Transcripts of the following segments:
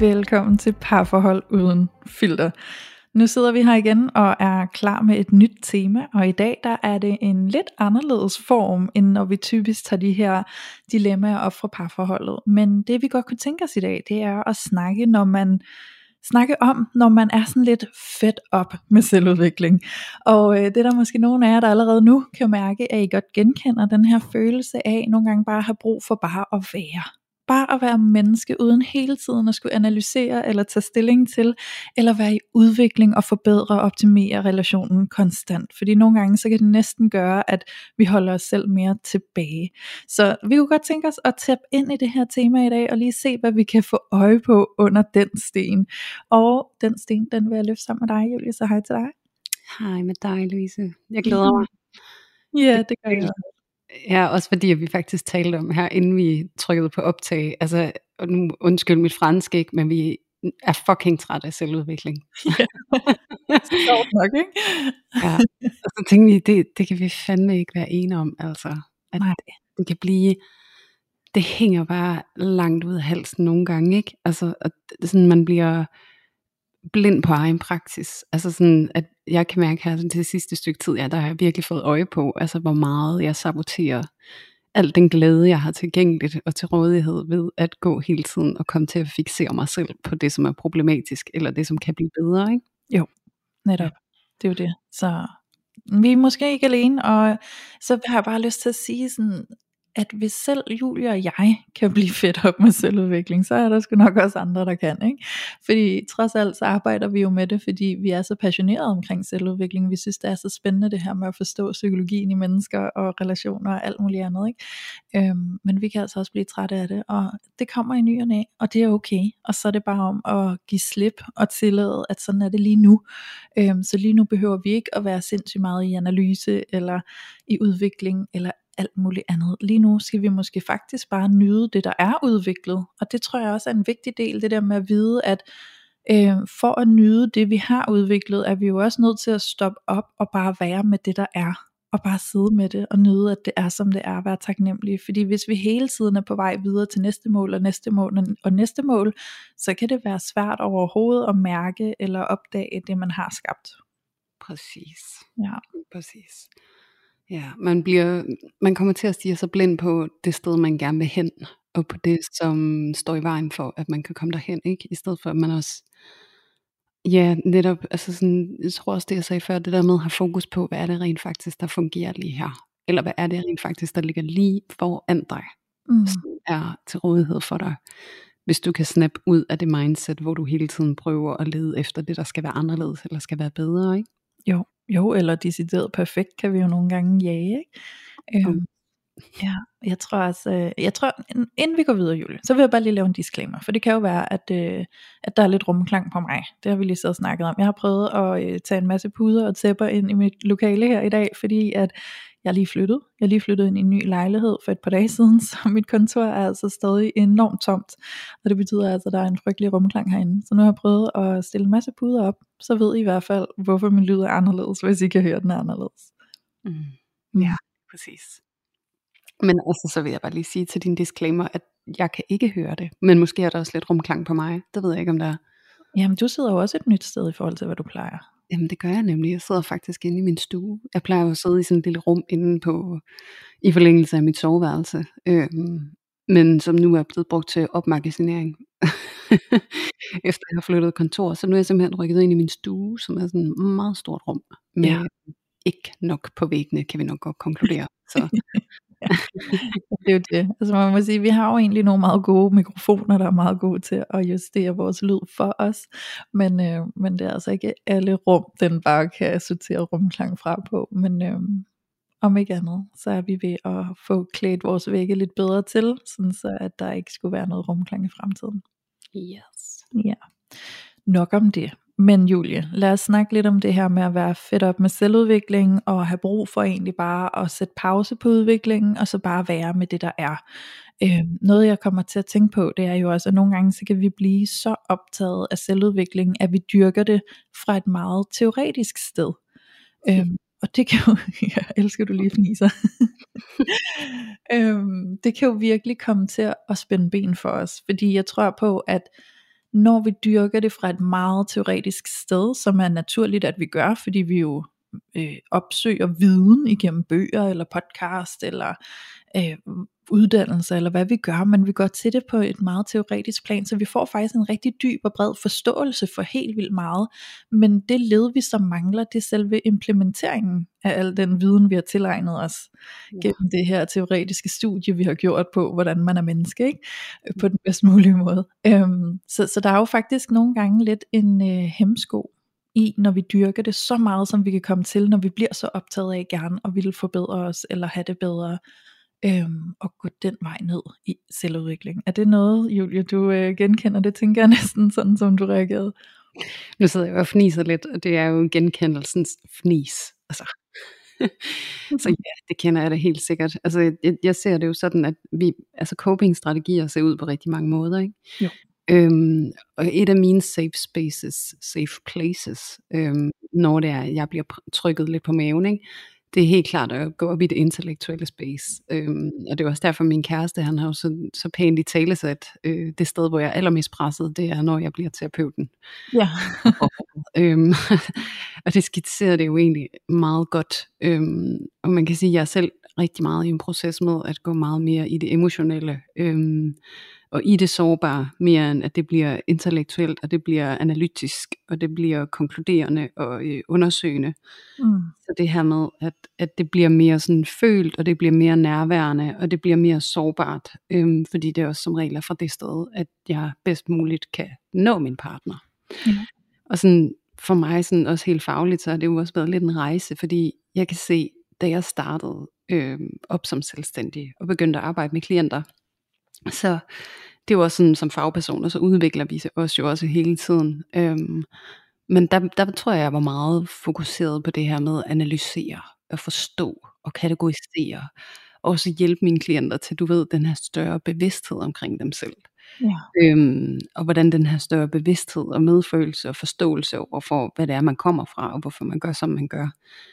Velkommen til Parforhold Uden Filter. Nu sidder vi her igen og er klar med et nyt tema, og i dag der er det en lidt anderledes form, end når vi typisk tager de her dilemmaer op fra parforholdet. Men det vi godt kunne tænke os i dag, det er at snakke, når man snakke om, når man er sådan lidt fedt op med selvudvikling. Og øh, det er der måske nogen af jer, der allerede nu kan mærke, at I godt genkender den her følelse af nogle gange bare at have brug for bare at være. Bare at være menneske, uden hele tiden at skulle analysere eller tage stilling til, eller være i udvikling og forbedre og optimere relationen konstant. Fordi nogle gange, så kan det næsten gøre, at vi holder os selv mere tilbage. Så vi kunne godt tænke os at tabe ind i det her tema i dag, og lige se, hvad vi kan få øje på under den sten. Og den sten, den vil jeg løfte sammen med dig, Julie, så hej til dig. Hej med dig, Louise. Jeg glæder mig. Ja, det gør jeg. Ja, også fordi at vi faktisk talte om her, inden vi trykkede på optag. Altså, og nu undskyld mit fransk ikke, men vi er fucking træt af selvudvikling. Sjovt nok, ikke? Ja. Og så tænkte vi, det, det kan vi fandme ikke være enige om, altså. At Nej. det, det kan blive, det hænger bare langt ud af halsen nogle gange, ikke? Altså, at sådan, man bliver blind på egen praksis. Altså sådan, at jeg kan mærke her til det sidste stykke tid, ja, der har jeg virkelig fået øje på, altså hvor meget jeg saboterer al den glæde, jeg har tilgængeligt og til rådighed ved at gå hele tiden og komme til at fixere mig selv på det, som er problematisk, eller det, som kan blive bedre, ikke? Jo, Netop. Det er jo det. Så vi er måske ikke alene, og så har jeg bare lyst til at sige sådan, at hvis selv Julie og jeg kan blive fedt op med selvudvikling, så er der sgu nok også andre, der kan. Ikke? Fordi trods alt så arbejder vi jo med det, fordi vi er så passionerede omkring selvudvikling. Vi synes, det er så spændende det her med at forstå psykologien i mennesker og relationer og alt muligt andet. Ikke? Øhm, men vi kan altså også blive trætte af det, og det kommer i ny og næ, og det er okay. Og så er det bare om at give slip og tillade, at sådan er det lige nu. Øhm, så lige nu behøver vi ikke at være sindssygt meget i analyse, eller i udvikling, eller alt muligt andet. Lige nu skal vi måske faktisk bare nyde det, der er udviklet. Og det tror jeg også er en vigtig del, det der med at vide, at øh, for at nyde det, vi har udviklet, er vi jo også nødt til at stoppe op og bare være med det, der er. Og bare sidde med det og nyde, at det er, som det er, være taknemmelig. Fordi hvis vi hele tiden er på vej videre til næste mål og næste mål og- og næste mål, så kan det være svært overhovedet at mærke eller opdage det, man har skabt. Præcis. Ja. Præcis. Ja, man, bliver, man kommer til at stige sig blind på det sted, man gerne vil hen, og på det, som står i vejen for, at man kan komme derhen, ikke? I stedet for, at man også, ja, netop, altså sådan, jeg tror også det, jeg sagde før, det der med at have fokus på, hvad er det rent faktisk, der fungerer lige her? Eller hvad er det rent faktisk, der ligger lige foran dig, Mm. som er til rådighed for dig? Hvis du kan snappe ud af det mindset, hvor du hele tiden prøver at lede efter det, der skal være anderledes, eller skal være bedre, ikke? Jo, jo, eller decideret perfekt kan vi jo nogle gange jage, ikke? Øhm, ja, jeg tror øh, jeg tror, in- inden vi går videre, Julie, så vil jeg bare lige lave en disclaimer, for det kan jo være, at, øh, at der er lidt rumklang på mig. Det har vi lige og snakket om. Jeg har prøvet at øh, tage en masse puder og tæpper ind i mit lokale her i dag, fordi at jeg er lige flyttet. Jeg er lige flyttet ind i en ny lejlighed for et par dage siden, så mit kontor er altså stadig enormt tomt. Og det betyder altså, at der er en frygtelig rumklang herinde. Så nu har jeg prøvet at stille en masse puder op, så ved I i hvert fald, hvorfor min lyd er anderledes, hvis I kan høre, den er anderledes. Mm. Mm. Ja, præcis. Men altså, så vil jeg bare lige sige til din disclaimer, at jeg kan ikke høre det. Men måske er der også lidt rumklang på mig. Det ved jeg ikke, om der er. Jamen, du sidder jo også et nyt sted i forhold til, hvad du plejer. Jamen det gør jeg nemlig. Jeg sidder faktisk inde i min stue. Jeg plejer jo at sidde i sådan et lille rum inde på, i forlængelse af mit soveværelse. Øhm, men som nu er blevet brugt til opmagasinering. Efter jeg har flyttet kontor. Så nu er jeg simpelthen rykket ind i min stue, som er sådan et meget stort rum. Med Ja. ikke nok på væggene, kan vi nok godt konkludere. Så ja. Det er jo det. Altså man må sige, vi har jo egentlig nogle meget gode mikrofoner, der er meget gode til at justere vores lyd for os. Men, øh, men det er altså ikke alle rum, den bare kan sortere rumklang fra på. Men øh, om ikke andet, så er vi ved at få klædt vores vægge lidt bedre til, sådan så at der ikke skulle være noget rumklang i fremtiden. Yes. Ja. Nok om det. Men Julie, lad os snakke lidt om det her med at være fedt op med selvudvikling, og have brug for egentlig bare at sætte pause på udviklingen, og så bare være med det der er. Øh, noget jeg kommer til at tænke på, det er jo også, at nogle gange så kan vi blive så optaget af selvudvikling, at vi dyrker det fra et meget teoretisk sted. Øh, og det kan jo, jeg elsker du lige fniser, øhm, det kan jo virkelig komme til at spænde ben for os, fordi jeg tror på, at når vi dyrker det fra et meget teoretisk sted, som er naturligt, at vi gør, fordi vi jo øh, opsøger viden igennem bøger, eller podcast, eller øh, uddannelse, eller hvad vi gør, men vi går til det på et meget teoretisk plan, så vi får faktisk en rigtig dyb og bred forståelse for helt vildt meget, men det led vi så mangler, det er selve implementeringen af al den viden, vi har tilegnet os ja. gennem det her teoretiske studie, vi har gjort på, hvordan man er menneske, ikke? på den bedst mulige måde. Øhm, så, så der er jo faktisk nogle gange lidt en øh, hemsko i, når vi dyrker det så meget, som vi kan komme til, når vi bliver så optaget af gerne og vil forbedre os, eller have det bedre, øhm, og gå den vej ned i selvudvikling. Er det noget, Julia, du øh, genkender? Det tænker jeg næsten sådan, som du reagerede. Nu sidder jeg og fniser lidt, og det er jo genkendelsens fnis. Altså. så ja, det kender jeg da helt sikkert. Altså, jeg, jeg ser det jo sådan, at vi, altså coping-strategier ser ud på rigtig mange måder, ikke? Jo. Øhm, og et af mine safe spaces, safe places, øhm, når det er, jeg bliver trykket lidt på maven, ikke? Det er helt klart at gå op i det intellektuelle space. Øhm, og det er også derfor, min kæreste, han har jo så, så pænt i talesat, øh, det sted, hvor jeg er allermest presset, det er, når jeg bliver terapeuten. Ja. og, øhm, og det skitserer det jo egentlig meget godt. Øhm, og man kan sige, at jeg er selv rigtig meget i en proces med at gå meget mere i det emotionelle. Øhm, og i det sårbare, mere end at det bliver intellektuelt, og det bliver analytisk, og det bliver konkluderende og øh, undersøgende. Mm. Så det her med, at, at det bliver mere sådan følt, og det bliver mere nærværende, og det bliver mere sårbart, øhm, fordi det er også som regel er fra det sted, at jeg bedst muligt kan nå min partner. Mm. Og sådan for mig sådan også helt fagligt, så har det jo også været lidt en rejse, fordi jeg kan se, da jeg startede øh, op som selvstændig og begyndte at arbejde med klienter, så det er jo også sådan, som fagpersoner, så udvikler vi os jo også hele tiden. Øhm, men der, der tror jeg, jeg var meget fokuseret på det her med at analysere, og forstå og kategorisere. Og også hjælpe mine klienter til, du ved, den her større bevidsthed omkring dem selv. Ja. Øhm, og hvordan den her større bevidsthed og medfølelse og forståelse over for, hvad det er, man kommer fra, og hvorfor man gør, som man gør,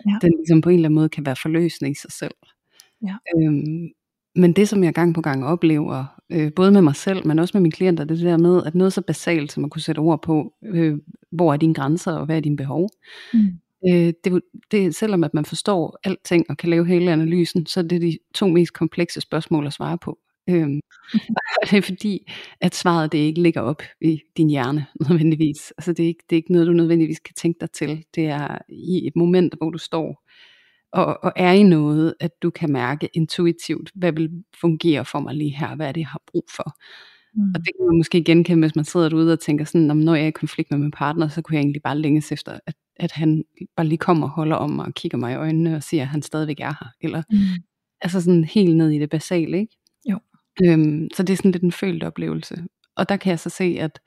ja. den ligesom på en eller anden måde kan være forløsende i sig selv. Ja. Øhm, men det som jeg gang på gang oplever, øh, både med mig selv, men også med mine klienter, det er det der med, at noget så basalt, som at kunne sætte ord på, øh, hvor er dine grænser, og hvad er dine behov. Mm. Øh, det, det, selvom at man forstår alting, og kan lave hele analysen, så er det de to mest komplekse spørgsmål at svare på. Øhm, og det er fordi, at svaret det ikke ligger op i din hjerne nødvendigvis. Altså det er, ikke, det er ikke noget, du nødvendigvis kan tænke dig til. Det er i et moment, hvor du står og, og er i noget, at du kan mærke intuitivt, hvad vil fungere for mig lige her, hvad er det, jeg har brug for. Mm. Og det kan man måske genkende, hvis man sidder derude og tænker sådan, når jeg er i konflikt med min partner, så kunne jeg egentlig bare længes efter, at, at han bare lige kommer og holder om mig og kigger mig i øjnene og siger, at han stadigvæk er her. Eller, mm. Altså sådan helt ned i det basale, ikke? Jo. Øhm, så det er sådan lidt en følt oplevelse. Og der kan jeg så se, at,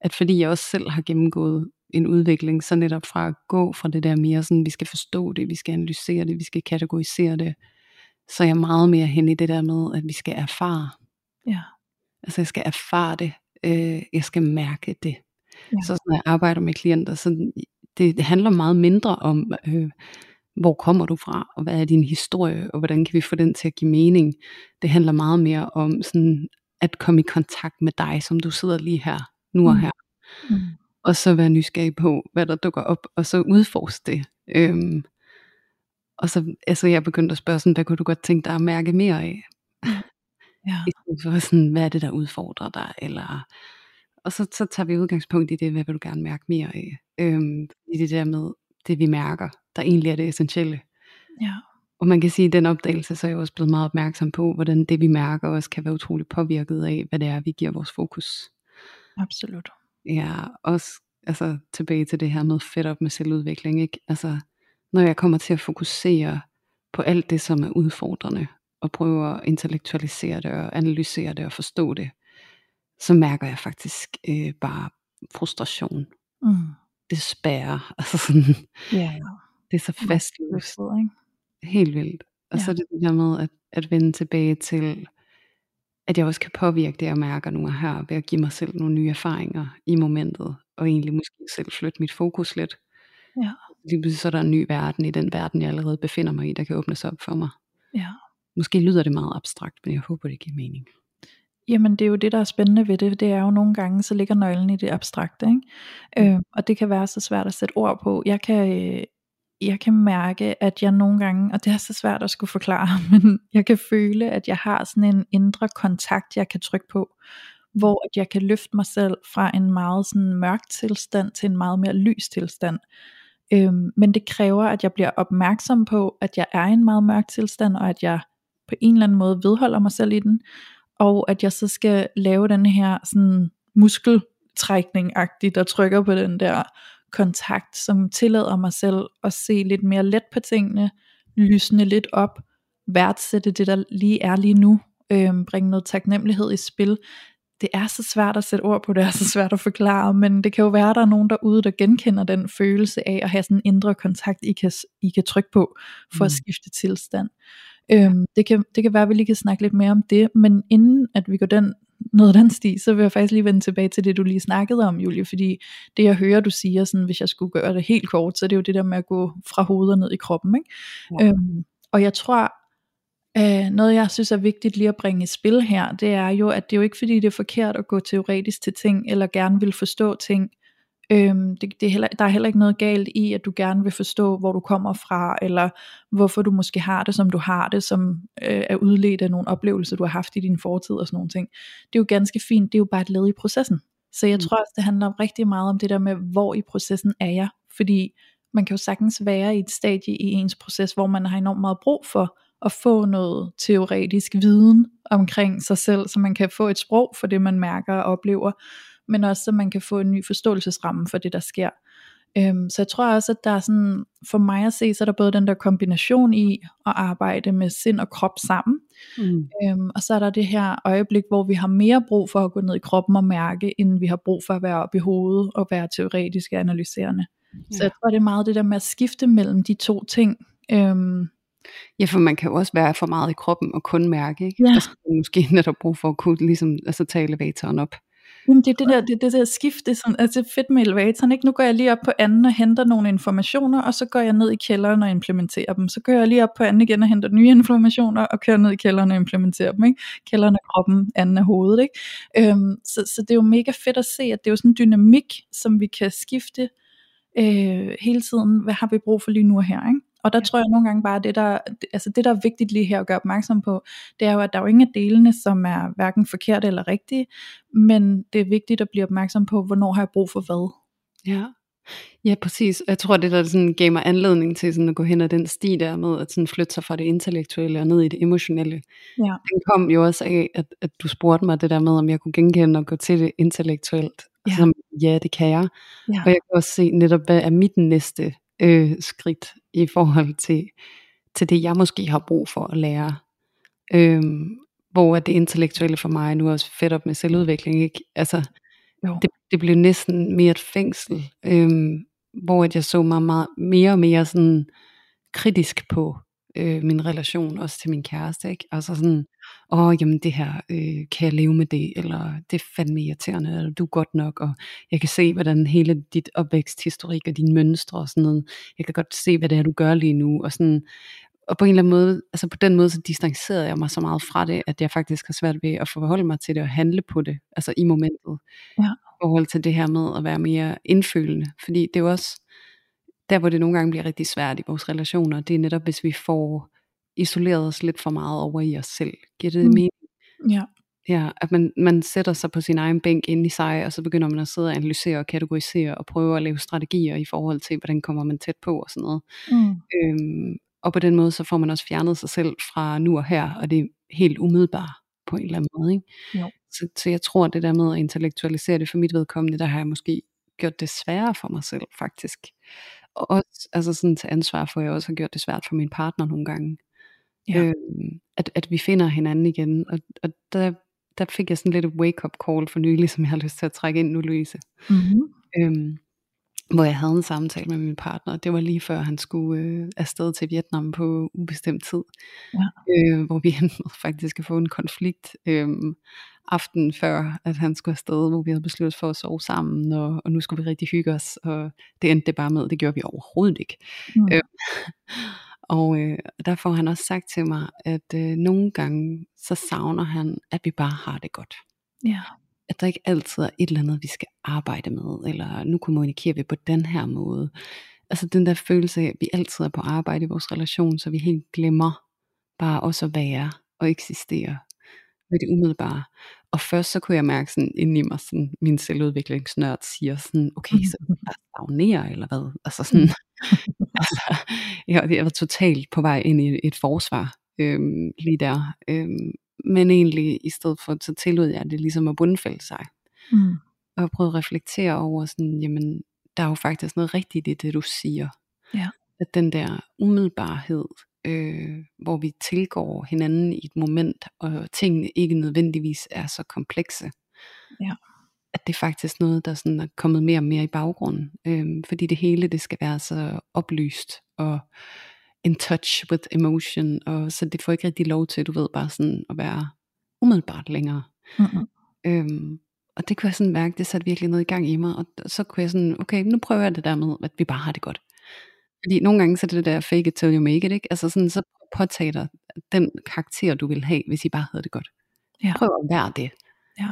at fordi jeg også selv har gennemgået en udvikling, så netop fra at gå fra det der mere sådan, vi skal forstå det, vi skal analysere det, vi skal kategorisere det, så er jeg meget mere hen i det der med, at vi skal erfare. Ja. Altså jeg skal erfare det, øh, jeg skal mærke det. Ja. Så når jeg arbejder med klienter, så det, det handler meget mindre om, øh, hvor kommer du fra, og hvad er din historie, og hvordan kan vi få den til at give mening. Det handler meget mere om sådan, at komme i kontakt med dig, som du sidder lige her, nu og her. Mm og så være nysgerrig på, hvad der dukker op, og så udforske det. Øhm, og så altså jeg begyndte at spørge sådan, hvad kunne du godt tænke dig at mærke mere af? Ja. I stedet for sådan, hvad er det, der udfordrer dig? Eller, og så, så tager vi udgangspunkt i det, hvad vil du gerne mærke mere af? Øhm, I det der med, det vi mærker, der egentlig er det essentielle. Ja. og man kan sige, at den opdagelse, så er jeg også blevet meget opmærksom på, hvordan det vi mærker også kan være utroligt påvirket af, hvad det er, vi giver vores fokus. Absolut. Ja, også altså, tilbage til det her med fedt op med selvudvikling. Ikke? Altså, når jeg kommer til at fokusere på alt det, som er udfordrende, og prøve at intellektualisere det, og analysere det, og forstå det, så mærker jeg faktisk øh, bare frustration. Mm. Det spærrer. Altså sådan, ja. det er så ikke? Helt vildt. Og Ja. så er det det der med at, at vende tilbage til, at jeg også kan påvirke det, jeg mærker nu og her, ved at give mig selv nogle nye erfaringer i momentet, og egentlig måske selv flytte mit fokus lidt. Ja. Lige pludselig så er der en ny verden i den verden, jeg allerede befinder mig i, der kan åbnes op for mig. Ja. Måske lyder det meget abstrakt, men jeg håber, det giver mening. Jamen det er jo det, der er spændende ved det. Det er jo nogle gange, så ligger nøglen i det abstrakte. Ikke? Øh, og det kan være så svært at sætte ord på. Jeg kan, øh, jeg kan mærke, at jeg nogle gange, og det er så svært at skulle forklare, men jeg kan føle, at jeg har sådan en indre kontakt, jeg kan trykke på, hvor at jeg kan løfte mig selv fra en meget sådan mørk tilstand til en meget mere lys tilstand. Øhm, men det kræver, at jeg bliver opmærksom på, at jeg er i en meget mørk tilstand, og at jeg på en eller anden måde vedholder mig selv i den, og at jeg så skal lave den her sådan muskeltrækning der trykker på den der kontakt, som tillader mig selv at se lidt mere let på tingene, lysne lidt op, værdsætte det der lige er lige nu, øhm, bringe noget taknemmelighed i spil. Det er så svært at sætte ord på, det er så svært at forklare, men det kan jo være, at der er nogen derude, der genkender den følelse af at have sådan en indre kontakt, I kan, I kan trykke på, for mm. at skifte tilstand. Øhm, det, kan, det kan være, at vi lige kan snakke lidt mere om det, men inden at vi går den, ad den sti, så vil jeg faktisk lige vende tilbage til det, du lige snakkede om, Julie, fordi det jeg hører, du siger, sådan, hvis jeg skulle gøre det helt kort, så er det jo det der med at gå fra hovedet og ned i kroppen. Ikke? Ja. Øhm, og jeg tror, øh, noget jeg synes er vigtigt lige at bringe i spil her, det er jo, at det er jo ikke fordi, det er forkert at gå teoretisk til ting, eller gerne vil forstå ting. Øhm, det, det er heller, der er heller ikke noget galt i, at du gerne vil forstå, hvor du kommer fra, eller hvorfor du måske har det, som du har det, som øh, er udledt af nogle oplevelser, du har haft i din fortid og sådan nogle ting. Det er jo ganske fint, det er jo bare et led i processen. Så jeg Mm. tror også, det handler rigtig meget om det der med, hvor i processen er jeg. Fordi man kan jo sagtens være i et stadie i ens proces, hvor man har enormt meget brug for at få noget teoretisk viden omkring sig selv, så man kan få et sprog for det, man mærker og oplever, men også så man kan få en ny forståelsesramme for det, der sker. Øhm, så jeg tror også, at der er sådan, for mig at se, så er der både den der kombination i at arbejde med sind og krop sammen, Mm. Øhm, og så er der det her øjeblik, hvor vi har mere brug for at gå ned i kroppen og mærke, end vi har brug for at være oppe i hovedet og være teoretisk og analyserende. Ja. Så jeg tror, det er meget det der med at skifte mellem de to ting. Øhm, Ja, for man kan jo også være for meget i kroppen og kun mærke, ikke? Ja. Og så måske netop brug for at kunne ligesom, altså, tage elevatoren op. jamen det er det der, det, det der skift, det er, sådan, altså fedt med elevatoren, ikke? Nu går jeg lige op på anden og henter nogle informationer, og så går jeg ned i kælderen og implementerer dem. Så går jeg lige op på anden igen og henter nye informationer, og kører ned i kælderen og implementerer dem, ikke? Kælderen er kroppen, anden er hovedet, ikke? Øhm, så, så det er jo mega fedt at se, at det er jo sådan en dynamik, som vi kan skifte øh, hele tiden. Hvad har vi brug for lige nu og her, ikke? Og der tror jeg nogle gange bare, at det der, altså det der er vigtigt lige her at gøre opmærksom på, det er jo, at der er jo ingen af delene, som er hverken forkerte eller rigtige, men det er vigtigt at blive opmærksom på, hvornår har jeg brug for hvad. Ja. Ja, præcis. Jeg tror, det der sådan gav mig anledning til sådan at gå hen ad den sti der med at sådan flytte sig fra det intellektuelle og ned i det emotionelle. Ja. Den kom jo også af, at, at du spurgte mig det der med, om jeg kunne genkende og gå til det intellektuelt. Og Ja. så, ja, det kan jeg. Ja. Og jeg kan også se netop, hvad er mit næste øh, skridt i forhold til, til det, jeg måske har brug for at lære. Øhm, hvor det intellektuelle for mig nu er også fedt op med selvudvikling. Ikke? Altså, Jo. det, det blev næsten mere et fængsel, øhm, hvor at jeg så mig meget, mere og mere sådan kritisk på øh, min relation, også til min kæreste. Ikke? Altså sådan, åh, jamen det her, øh, kan jeg leve med det, eller det er fandme irriterende, eller du er godt nok, og jeg kan se, hvordan hele dit opvæksthistorik og dine mønstre og sådan noget, jeg kan godt se, hvad det er, du gør lige nu, og sådan, og på en eller anden måde, altså på den måde, så distancerede jeg mig så meget fra det, at jeg faktisk har svært ved at forholde mig til det og handle på det, altså i momentet. Ja. I forhold til det her med at være mere indfølende. Fordi det er jo også, der hvor det nogle gange bliver rigtig svært i vores relationer, det er netop hvis vi får isoleret os lidt for meget over i os selv. Giver det Mm. mening? Ja. Ja, at man, man sætter sig på sin egen bænk inde i sig, og så begynder man at sidde og analysere og kategorisere og prøve at lave strategier i forhold til, hvordan kommer man tæt på og sådan noget. Mm. Øhm, og på den måde, så får man også fjernet sig selv fra nu og her, og det er helt umiddelbart på en eller anden måde. Ikke? Jo. Så, så jeg tror, at det der med at intellektualisere det for mit vedkommende, der har jeg måske gjort det sværere for mig selv, faktisk. Og også altså sådan til ansvar for, at jeg også har gjort det svært for min partner nogle gange. Ja. Øhm, at, at vi finder hinanden igen. Og, og der, der fik jeg sådan lidt et wake-up call for nylig, som jeg har lyst til at trække ind nu, Louise. Mm-hmm. Øhm, hvor jeg havde en samtale med min partner. Det var lige før han skulle øh, afsted til Vietnam på ubestemt tid. Ja. Øh, hvor vi endte faktisk at få en konflikt øh, aften før, at han skulle afsted, hvor vi havde besluttet for at sove sammen, og, og nu skulle vi rigtig hygge os, og det endte det bare med, det gjorde vi overhovedet ikke. Mm. Øh, og øh, der får han også sagt til mig, at øh, nogle gange, så savner han, at vi bare har det godt Ja. at der ikke altid er et eller andet, vi skal arbejde med, eller nu kommunikerer vi på den her måde. Altså den der følelse af, at vi altid er på arbejde i vores relation, så vi helt glemmer bare også at være og eksistere med det umiddelbare. Og først så kunne jeg mærke sådan inde i mig, sådan, min selvudviklingsnørd siger sådan, okay, så jeg stagnerer eller hvad? Altså sådan, altså, jeg, jeg var totalt på vej ind i et forsvar øhm, lige der. Øhm, men egentlig i stedet for, så tillod jeg det ligesom at bundfælde sig. Mm. Og prøvede at reflektere over sådan, jamen, der er jo faktisk noget rigtigt i det, du siger. Ja. At den der umiddelbarhed, øh, hvor vi tilgår hinanden i et moment, og tingene ikke nødvendigvis er så komplekse. Ja. At det er faktisk noget, der sådan er kommet mere og mere i baggrunden. Øh, fordi det hele, det skal være så oplyst, og in touch with emotion, og så det får ikke rigtig lov til, du ved, bare sådan at være umiddelbart længere. Mm-hmm. Øhm, og det kunne jeg sådan mærke, det satte virkelig noget i gang i mig, og så kunne jeg sådan, okay, nu prøver jeg det der med, at vi bare har det godt. Fordi nogle gange så er det der fake it till you make it, ikke? Altså sådan, så påtag dig den karakter, du vil have, hvis I bare havde det godt. Ja. Prøv at være det. Ja.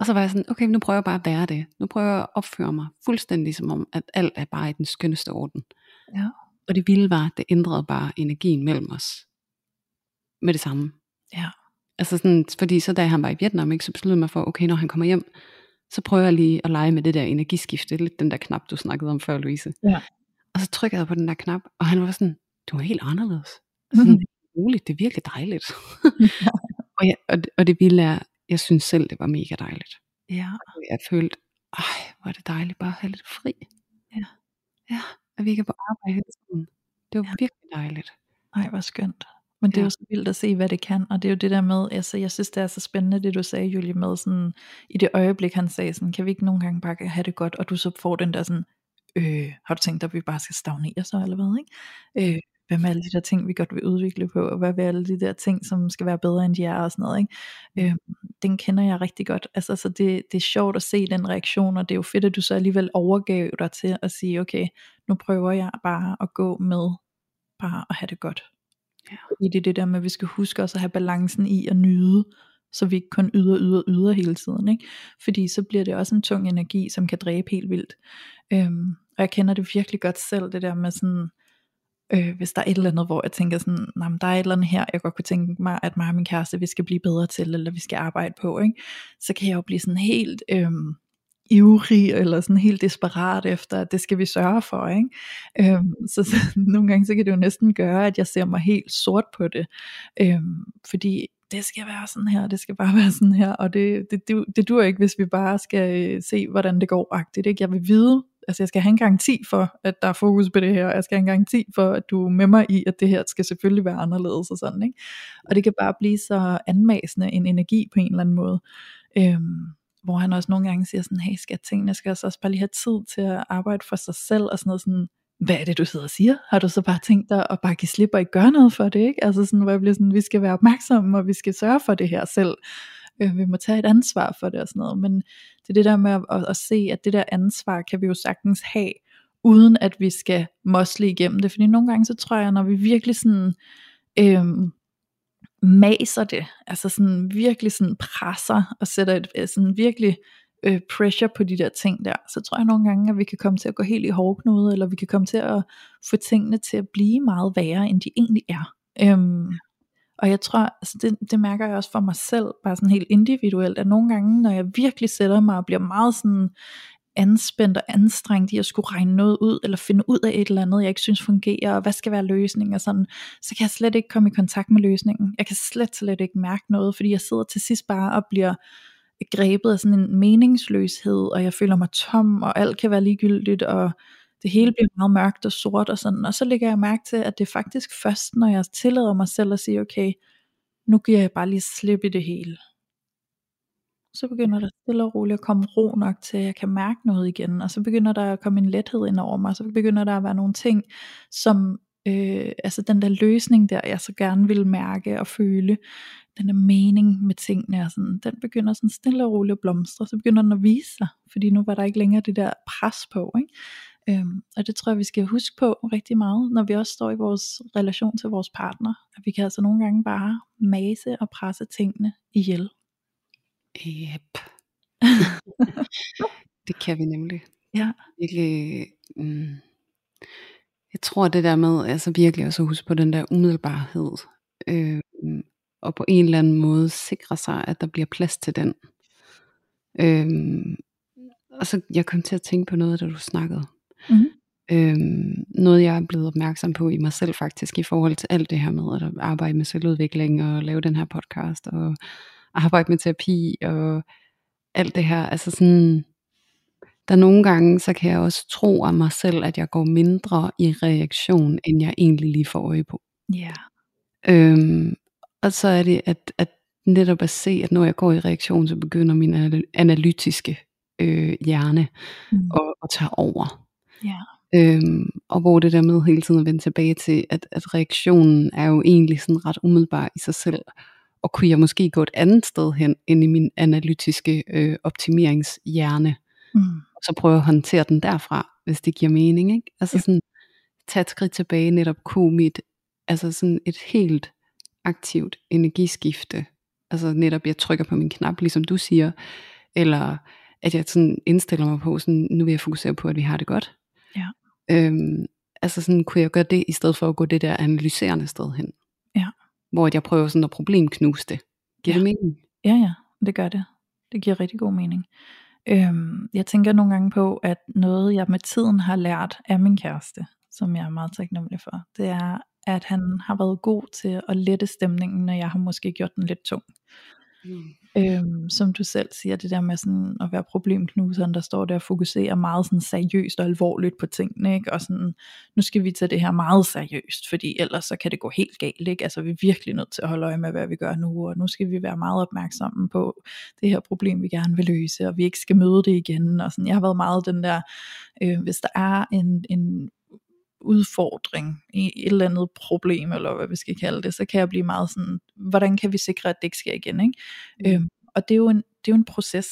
Og så var jeg sådan, okay, nu prøver jeg bare at være det. Nu prøver jeg at opføre mig fuldstændig som om, at alt er bare i den skønneste orden. Ja. Og det vilde var, det ændrede bare energien mellem os. Med det samme. Ja. Altså sådan, fordi så da han var i Vietnam, ikke, så besluttede mig for, okay, når han kommer hjem, så prøver jeg lige at lege med det der energiskifte, lidt den der knap, du snakkede om før, Louise. Ja. Og så trykkede jeg på den der knap, og han var sådan, du er helt anderledes. Sådan, roligt, det er virkelig dejligt. og, jeg, og, og det vilde er, jeg synes selv, det var mega dejligt. Ja. Og jeg følte, ej, hvor er det dejligt bare at have lidt fri. Ja. Ja, at vi ikke er på arbejde hele tiden. Det var Ja. virkelig dejligt. Ej, hvor skønt. Men det er Ja. jo så vildt at se, hvad det kan, og det er jo det der med, altså jeg synes det er så spændende, det du sagde, Julie, med sådan, i det øjeblik han sagde sådan, kan vi ikke nogle gange bare have det godt, og du så får den der sådan, øh, har du tænkt dig, at vi bare skal stagnere så, eller hvad, ikke? Øh, hvad med alle de der ting, vi godt vil udvikle på, og hvad med alle de der ting, som skal være bedre, end de er, og sådan noget, ikke? Øh, den kender jeg rigtig godt, altså så det, det er sjovt at se den reaktion, og det er jo fedt, at du så alligevel overgav dig til at sige, okay, nu prøver jeg bare at gå med, bare at have det godt. Ja. Fordi det er det der med, at vi skal huske også at have balancen i at nyde, så vi ikke kun yder, yder, yder hele tiden. Ikke? Fordi så bliver det også en tung energi, som kan dræbe helt vildt. Øhm, og jeg kender det virkelig godt selv, det der med sådan, øh, hvis der er et eller andet, hvor jeg tænker sådan, nej, men der er et eller andet her, jeg godt kunne tænke mig, at mig og min kæreste, vi skal blive bedre til, eller vi skal arbejde på, ikke? så kan jeg jo blive sådan helt øh, ivrig, eller sådan helt desperat efter, at det skal vi sørge for, ikke? Øh, så, så nogle gange, så kan det jo næsten gøre, at jeg ser mig helt sort på det, øh, fordi det skal være sådan her, det skal bare være sådan her, og det, det, det, det dur ikke, hvis vi bare skal øh, se, hvordan det går, agtigt, ikke? Jeg vil vide, altså jeg skal have en garanti for, at der er fokus på det her, jeg skal have en garanti for, at du er med mig i, at det her skal selvfølgelig være anderledes og sådan, ikke? Og det kan bare blive så anmasende en energi på en eller anden måde, øhm, hvor han også nogle gange siger sådan, hey skat, tingene skal også bare lige have tid til at arbejde for sig selv, og sådan noget sådan, hvad er det du sidder og siger? Har du så bare tænkt dig at bare give slip og ikke gøre noget for det, ikke? Altså sådan, hvor jeg bliver sådan, vi skal være opmærksomme, og vi skal sørge for det her selv. Øh, vi må tage et ansvar for det og sådan noget, men det er det der med at, at, at se, at det der ansvar kan vi jo sagtens have, uden at vi skal mosle igennem det, fordi nogle gange så tror jeg, når vi virkelig sådan, Øh, maser det, altså sådan virkelig sådan presser og sætter et øh, sådan virkelig øh, pressure på de der ting der, så tror jeg nogle gange, at vi kan komme til at gå helt i hårdknude, eller vi kan komme til at få tingene til at blive meget værre, end de egentlig er. Øhm, og jeg tror, altså det, det mærker jeg også for mig selv, bare sådan helt individuelt, at nogle gange, når jeg virkelig sætter mig og bliver meget sådan anspændt og anstrengt i at skulle regne noget ud, eller finde ud af et eller andet, jeg ikke synes fungerer, og hvad skal være løsningen, og sådan, så kan jeg slet ikke komme i kontakt med løsningen. Jeg kan slet, slet ikke mærke noget, fordi jeg sidder til sidst bare og bliver grebet af sådan en meningsløshed, og jeg føler mig tom, og alt kan være ligegyldigt, og det hele bliver meget mørkt og sort og sådan, og så lægger jeg mærke til, at det er faktisk først, når jeg tillader mig selv at sige, okay, nu giver jeg bare lige slip i det hele. Så begynder der stille og roligt at komme ro nok til, at jeg kan mærke noget igen, og så begynder der at komme en lethed ind over mig, så begynder der at være nogle ting, som, øh, altså den der løsning der, jeg så gerne vil mærke og føle, den der mening med tingene, og sådan, den begynder sådan stille og roligt at blomstre, så begynder den at vise sig, fordi nu var der ikke længere det der pres på, ikke? Øhm, og det tror jeg, vi skal huske på rigtig meget, når vi også står i vores relation til vores partner. At vi kan altså nogle gange bare mase og presse tingene ihjel. Yep. det kan vi nemlig. Ja. Virkelig, mm, jeg tror det der med, altså virkelig også at huske på den der umiddelbarhed, øh, og på en eller anden måde sikre sig, at der bliver plads til den. Øh, og så jeg kom til at tænke på noget, da du snakkede Mm-hmm. Øhm, noget jeg er blevet opmærksom på i mig selv faktisk i forhold til alt det her med at arbejde med selvudvikling og lave den her podcast og arbejde med terapi og alt det her. Altså sådan, der nogle gange, så kan jeg også tro af mig selv, at jeg går mindre i reaktion, end jeg egentlig lige får øje på. Ja. Øhm, og så er det, at, at netop at se, at når jeg går i reaktion, så begynder min analytiske øh, hjerne Mm. at, at tage over. Ja. Øhm, og hvor det der med hele tiden at vende tilbage til, at, at reaktionen er jo egentlig sådan ret umiddelbar i sig selv. Og kunne jeg måske gå et andet sted hen, end i min analytiske øh, optimeringshjerne. Mm. Og så prøve at håndtere den derfra, hvis det giver mening. Ikke? Altså Ja. sådan, tage et skridt tilbage, netop kunne mit, altså sådan et helt aktivt energiskifte. Altså netop, jeg trykker på min knap, ligesom du siger. Eller at jeg sådan indstiller mig på, sådan, nu vil jeg fokusere på, at vi har det godt. Ja. Øhm, altså sådan, kunne jeg gøre det, i stedet for at gå det der analyserende sted hen. Ja. Hvor jeg prøver sådan at problemknuse det. Giver Ja. det mening? Ja, ja, det gør det. Det giver rigtig god mening. Øhm, jeg tænker nogle gange på, at noget jeg med tiden har lært af min kæreste, som jeg er meget taknemmelig for, det er, at han har været god til at lette stemningen, når jeg har måske gjort den lidt tung. Mm. Øhm, som du selv siger, det der med sådan at være problemknuseren, der står der og fokuserer meget sådan seriøst og alvorligt på tingene, ikke? og sådan, nu skal vi tage det her meget seriøst, fordi ellers så kan det gå helt galt, ikke? altså vi er virkelig nødt til at holde øje med, hvad vi gør nu, og nu skal vi være meget opmærksomme på det her problem, vi gerne vil løse, og vi ikke skal møde det igen, og sådan, jeg har været meget den der, øh, hvis der er en, en udfordring i et eller andet problem, eller hvad vi skal kalde det, så kan jeg blive meget sådan, hvordan kan vi sikre, at det ikke sker igen, ikke? Mm. Øhm, og det er, jo en, det er jo en proces,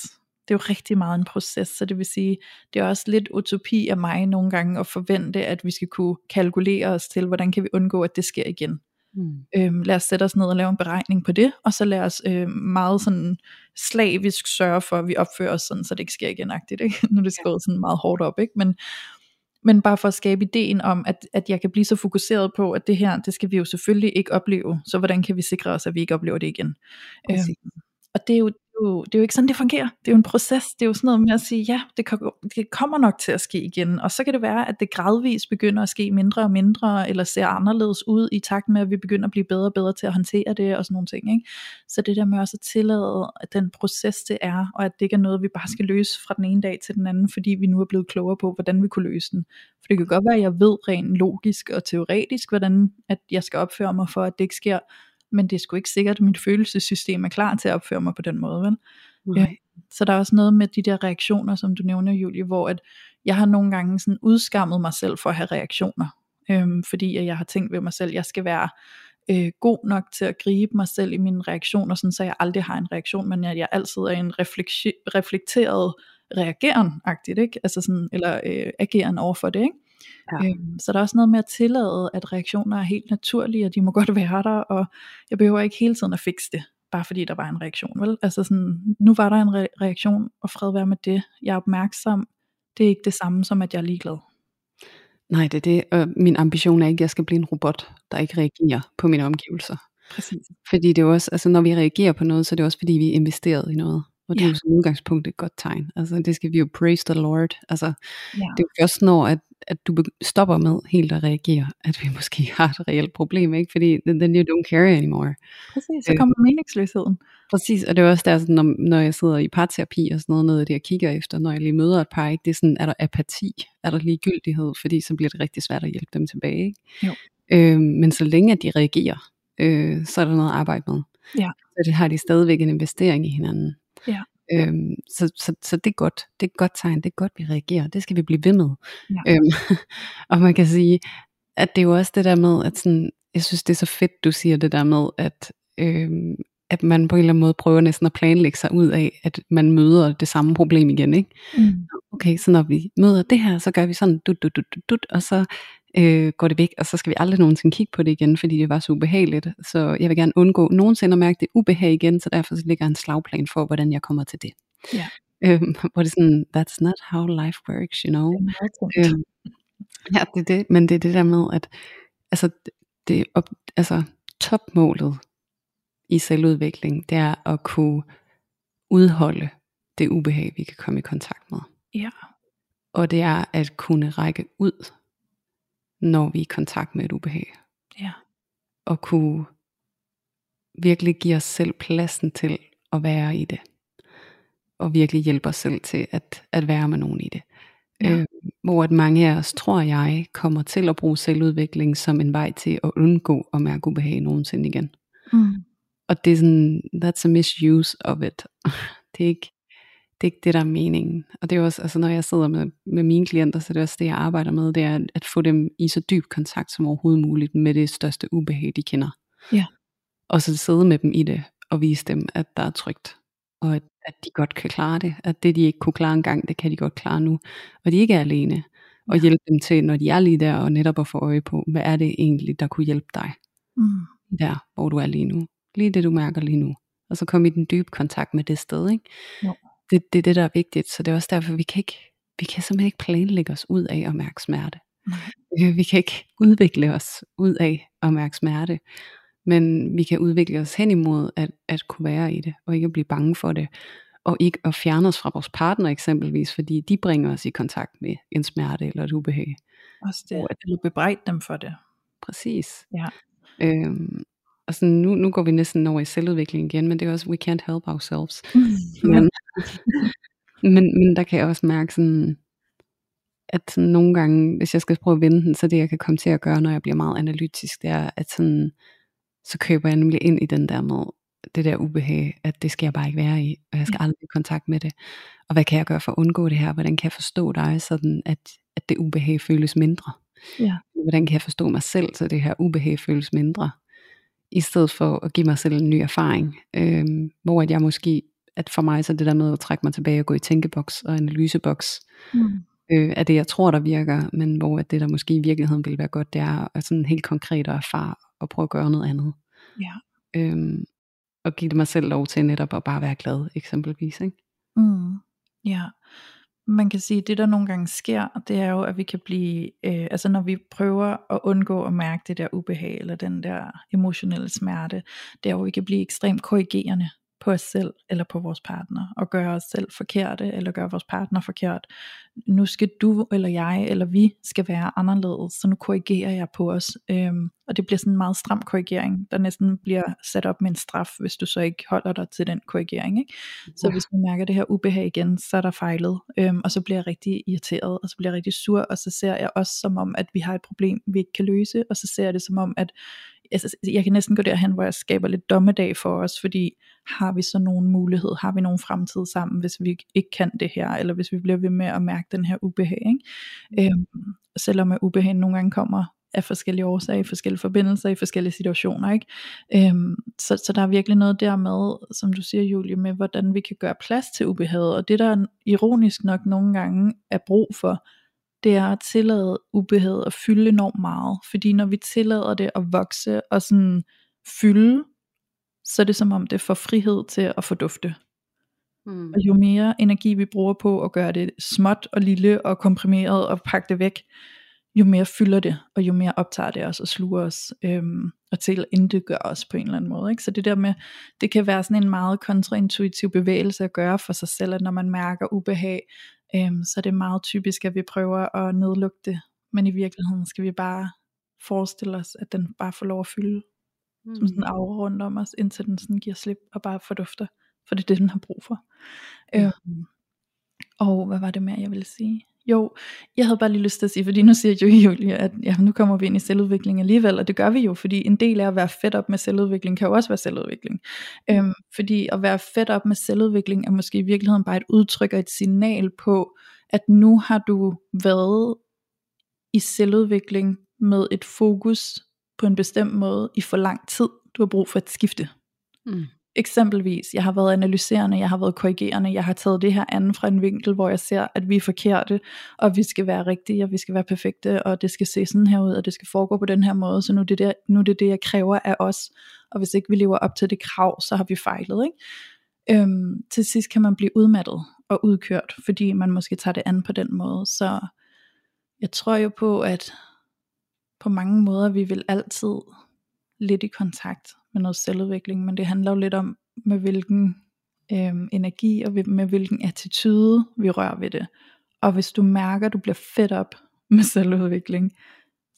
det er jo rigtig meget en proces, så det vil sige, det er også lidt utopi af mig nogle gange at forvente, at vi skal kunne kalkulere os til, hvordan kan vi undgå, at det sker igen. Mm. Øhm, lad os sætte os ned og lave en beregning på det, og så lad os øh, meget sådan slavisk sørge for, at vi opfører os sådan, så det ikke sker igen, ikke? nu er det skåret sådan meget hårdt op, ikke? Men, men bare for at skabe ideen om, at, at jeg kan blive så fokuseret på, at det her, det skal vi jo selvfølgelig ikke opleve, så hvordan kan vi sikre os, at vi ikke oplever det igen? Præcis. Øhm, og det er, jo, jo, det er jo ikke sådan, det fungerer. Det er jo en proces. Det er jo sådan noget med at sige, ja, det, kan, det kommer nok til at ske igen. Og så kan det være, at det gradvist begynder at ske mindre og mindre, eller ser anderledes ud i takt med, at vi begynder at blive bedre og bedre til at håndtere det, og sådan nogle ting. Ikke? Så det der med også at tillade, at den proces det er, og at det ikke er noget, vi bare skal løse fra den ene dag til den anden, fordi vi nu er blevet klogere på, hvordan vi kunne løse den. For det kan godt være, at jeg ved rent logisk og teoretisk, hvordan at jeg skal opføre mig for, at det ikke sker, men det er sgu ikke sikkert, at mit følelsessystem er klar til at opføre mig på den måde, vel? Nej. Så der er også noget med de der reaktioner, som du nævner, Julie, hvor at jeg har nogle gange sådan udskammet mig selv for at have reaktioner. Øhm, fordi at jeg har tænkt ved mig selv, at jeg skal være øh, god nok til at gribe mig selv i mine reaktioner, sådan, så jeg aldrig har en reaktion, men at jeg altid er en refleksi- reflekteret reageren-agtigt, ikke? Altså sådan, eller øh, ageren over for det, ikke? Ja. Øhm, så der er også noget med at tillade, at reaktioner er helt naturlige, og de må godt være der, og jeg behøver ikke hele tiden at fikse det, bare fordi der var en reaktion, vel? Altså sådan, nu var der en re- reaktion, og fred være med det. Jeg er opmærksom. Det er ikke det samme som, at jeg er ligeglad. Nej, det er det. Og min ambition er ikke, at jeg skal blive en robot, der ikke reagerer på mine omgivelser. Præcis. Fordi det er også, altså når vi reagerer på noget, så er det også fordi, vi er investeret i noget. Og det er Ja. jo som udgangspunkt et godt tegn. Altså det skal vi jo praise the Lord. Altså Ja. det er jo først når, at, at du stopper med helt at reagere, at vi måske har et reelt problem, ikke? Fordi then you don't care anymore. Præcis, så Øh. kommer meningsløsheden. Præcis, og det er også der, sådan, når, når jeg sidder i parterapi og sådan noget, noget af det, jeg kigger efter, når jeg lige møder et par, ikke? det er sådan, er der apati, er der ligegyldighed, fordi så bliver det rigtig svært at hjælpe dem tilbage. Ikke? Jo. Øh, men så længe at de reagerer, øh, så er der noget at arbejde med. Ja. Så det har de stadigvæk en investering i hinanden. Ja. Øhm, så, så, så det er godt. Det er et godt tegn. Det er godt, vi reagerer. Det skal vi blive ved med. Ja. Øhm, og man kan sige, at det er jo også det der med, at sådan, jeg synes det er så fedt, du siger det der med, at, øhm, at man på en eller anden måde prøver næsten at planlægge sig ud af, at man møder det samme problem igen. Ikke? Mm. Okay, så når vi møder det her, så gør vi sådan, dut, dut, dut, dut, og så øh, går det væk, og så skal vi aldrig nogensinde kigge på det igen, fordi det var så ubehageligt. Så jeg vil gerne undgå nogensinde at mærke det ubehag igen, så derfor ligger en slagplan for, hvordan jeg kommer til det. Ja. Øhm, hvor det er sådan, that's not how life works, you know. Øhm, ja, det er det, men det er det der med, at altså, det, op, altså topmålet i selvudvikling, det er at kunne udholde det ubehag, vi kan komme i kontakt med. Ja. Og det er at kunne række ud, når vi er i kontakt med et ubehag. Ja. Og kunne virkelig give os selv pladsen til at være i det. Og virkelig hjælpe os selv til at, at være med nogen i det. Ja. Øh, hvor at mange af os, tror jeg, kommer til at bruge selvudvikling som en vej til at undgå at mærke ubehag nogensinde igen. Mm. Og det er sådan, that's a misuse of it. Det er ikke det, er ikke det der er meningen. Og det er også, altså når jeg sidder med, med mine klienter, så er det også det, jeg arbejder med, det er at få dem i så dyb kontakt som overhovedet muligt med det største ubehag, de kender. Ja. Og så sidde med dem i det, og vise dem, at der er trygt. Og at, at de godt kan klare det. At det, de ikke kunne klare engang, det kan de godt klare nu. Og de ikke er alene. Og Ja. hjælpe dem til, når de er lige der, og netop at få øje på, hvad er det egentlig, der kunne hjælpe dig Mm. der, hvor du er lige nu. Lige det, du mærker lige nu. Og så komme i den dybe kontakt med det sted. Ikke? Jo. Det, det er det, der er vigtigt. Så det er også derfor, vi kan, ikke, vi kan simpelthen ikke planlægge os ud af at mærke smerte. Nej. Øh, Vi kan ikke udvikle os ud af at mærke smerte. Men vi kan udvikle os hen imod at, at kunne være i det, og ikke at blive bange for det. Og ikke at fjerne os fra vores partner eksempelvis, fordi de bringer os i kontakt med en smerte eller et ubehag. Også det, Hvor- eller bebrejde dem for det. Præcis. Ja. Øhm, og sådan, nu, nu går vi næsten over i selvudvikling igen, men det er også, we can't help ourselves. Ja. Men, men, men der kan jeg også mærke sådan, at sådan nogle gange, hvis jeg skal prøve at vende den, så det jeg kan komme til at gøre, når jeg bliver meget analytisk, det er, at sådan, så køber jeg nemlig ind i den der med, det der ubehag, at det skal jeg bare ikke være i, og jeg skal aldrig i kontakt med det. Og hvad kan jeg gøre for at undgå det her? Hvordan kan jeg forstå dig, sådan at, at det ubehag føles mindre? Ja. Hvordan kan jeg forstå mig selv, så det her ubehag føles mindre? I stedet for at give mig selv en ny erfaring, øhm, hvor at jeg måske, at for mig så det der med at trække mig tilbage og gå i tænkeboks og analyseboks, Mm. øh, er det jeg tror der virker, men hvor at det der måske i virkeligheden vil være godt, det er at sådan helt konkret at erfare og prøve at gøre noget andet. Ja. Øhm, og give det mig selv lov til netop at bare være glad, eksempelvis. Ikke? Mm. Ja. Man kan sige, at det der nogle gange sker, det er jo, at vi kan blive, øh, altså når vi prøver at undgå at mærke det der ubehag, eller den der emotionelle smerte, det er jo, at vi kan blive ekstremt korrigerende på os selv, eller på vores partner, og gøre os selv forkerte, eller gøre vores partner forkert. Nu skal du, eller jeg, eller vi, skal være anderledes, så nu korrigerer jeg på os. Øhm, og det bliver sådan en meget stram korrigering, der næsten bliver sat op med en straf, hvis du så ikke holder dig til den korrigering. Ikke? Så Ja. hvis man mærker det her ubehag igen, så er der fejlet, øhm, og så bliver jeg rigtig irriteret, og så bliver jeg rigtig sur, og så ser jeg også som om, at vi har et problem, vi ikke kan løse, og så ser jeg det som om, at altså, jeg kan næsten gå derhen, hvor jeg skaber lidt dommedag for os, fordi har vi så nogen mulighed, har vi nogen fremtid sammen, hvis vi ikke kan det her, eller hvis vi bliver ved med at mærke den her ubehag. Ikke? Øhm, selvom at ubehagen nogle gange kommer af forskellige årsager, i forskellige forbindelser, i forskellige situationer. Ikke? Øhm, så, så der er virkelig noget der med, som du siger Julie, med hvordan vi kan gøre plads til ubehaget, og det der ironisk nok nogle gange er brug for, det er at tillade ubehaget at fylde enormt meget, fordi når vi tillader det at vokse og sådan fylde, så er det som om det får frihed til at fordufte. Mm. Og jo mere energi vi bruger på at gøre det småt og lille og komprimeret og pakke det væk, jo mere fylder det, og jo mere optager det os og sluger os, øhm, og til at gør os på en eller anden måde. Ikke? Så det der med, det kan være sådan en meget kontraintuitiv bevægelse at gøre for sig selv, at når man mærker ubehag, øhm, så er det meget typisk, at vi prøver at nedlukke det, men i virkeligheden skal vi bare forestille os, at den bare får lov at fylde, mm. som sådan en aura rundt om os, indtil den sådan giver slip og bare fordufter, for det er det, den har brug for. Mm. Øhm, og hvad var det mere, jeg ville sige? Jo, jeg havde bare lige lyst til at sige, fordi nu siger jo Julie, at ja, nu kommer vi ind i selvudvikling alligevel, og det gør vi jo, fordi en del af at være fedt op med selvudvikling, kan jo også være selvudvikling. Øhm, fordi at være fedt op med selvudvikling, er måske i virkeligheden bare et udtryk og et signal på, at nu har du været i selvudvikling med et fokus på en bestemt måde i for lang tid. Du har brug for et skifte. Mm. Eksempelvis, jeg har været analyserende, jeg har været korrigerende, jeg har taget det her an fra en vinkel, hvor jeg ser, at vi er forkerte, og vi skal være rigtige, og vi skal være perfekte, og det skal se sådan her ud, og det skal foregå på den her måde, så nu er det der, nu er det, det jeg kræver af os, og hvis ikke vi lever op til det krav, så har vi fejlet. Ikke? Øhm, til sidst kan man blive udmattet og udkørt, fordi man måske tager det an på den måde, så jeg tror jo på, at på mange måder, vi vil altid lidt i kontakt med noget selvudvikling, men det handler jo lidt om, med hvilken øh, energi og med hvilken attitude vi rører ved det. Og hvis du mærker, at du bliver fedt op med selvudvikling,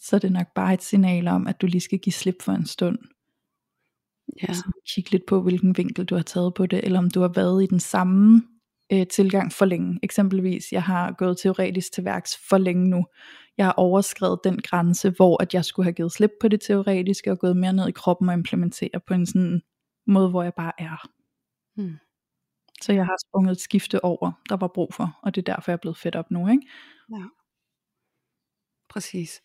så er det nok bare et signal om, at du lige skal give slip for en stund. Ja. Så kig lidt på, hvilken vinkel du har taget på det, eller om du har været i den samme øh, tilgang for længe. Eksempelvis, jeg har gået teoretisk til værks for længe nu. Jeg har overskrevet den grænse, hvor at jeg skulle have givet slip på det teoretiske, og gået mere ned i kroppen og implementere på en sådan måde, hvor jeg bare er. Hmm. Så jeg har sprunget et skifte over, der var brug for, og det er derfor, jeg er blevet fedt op nu. Ikke? Ja. Præcis.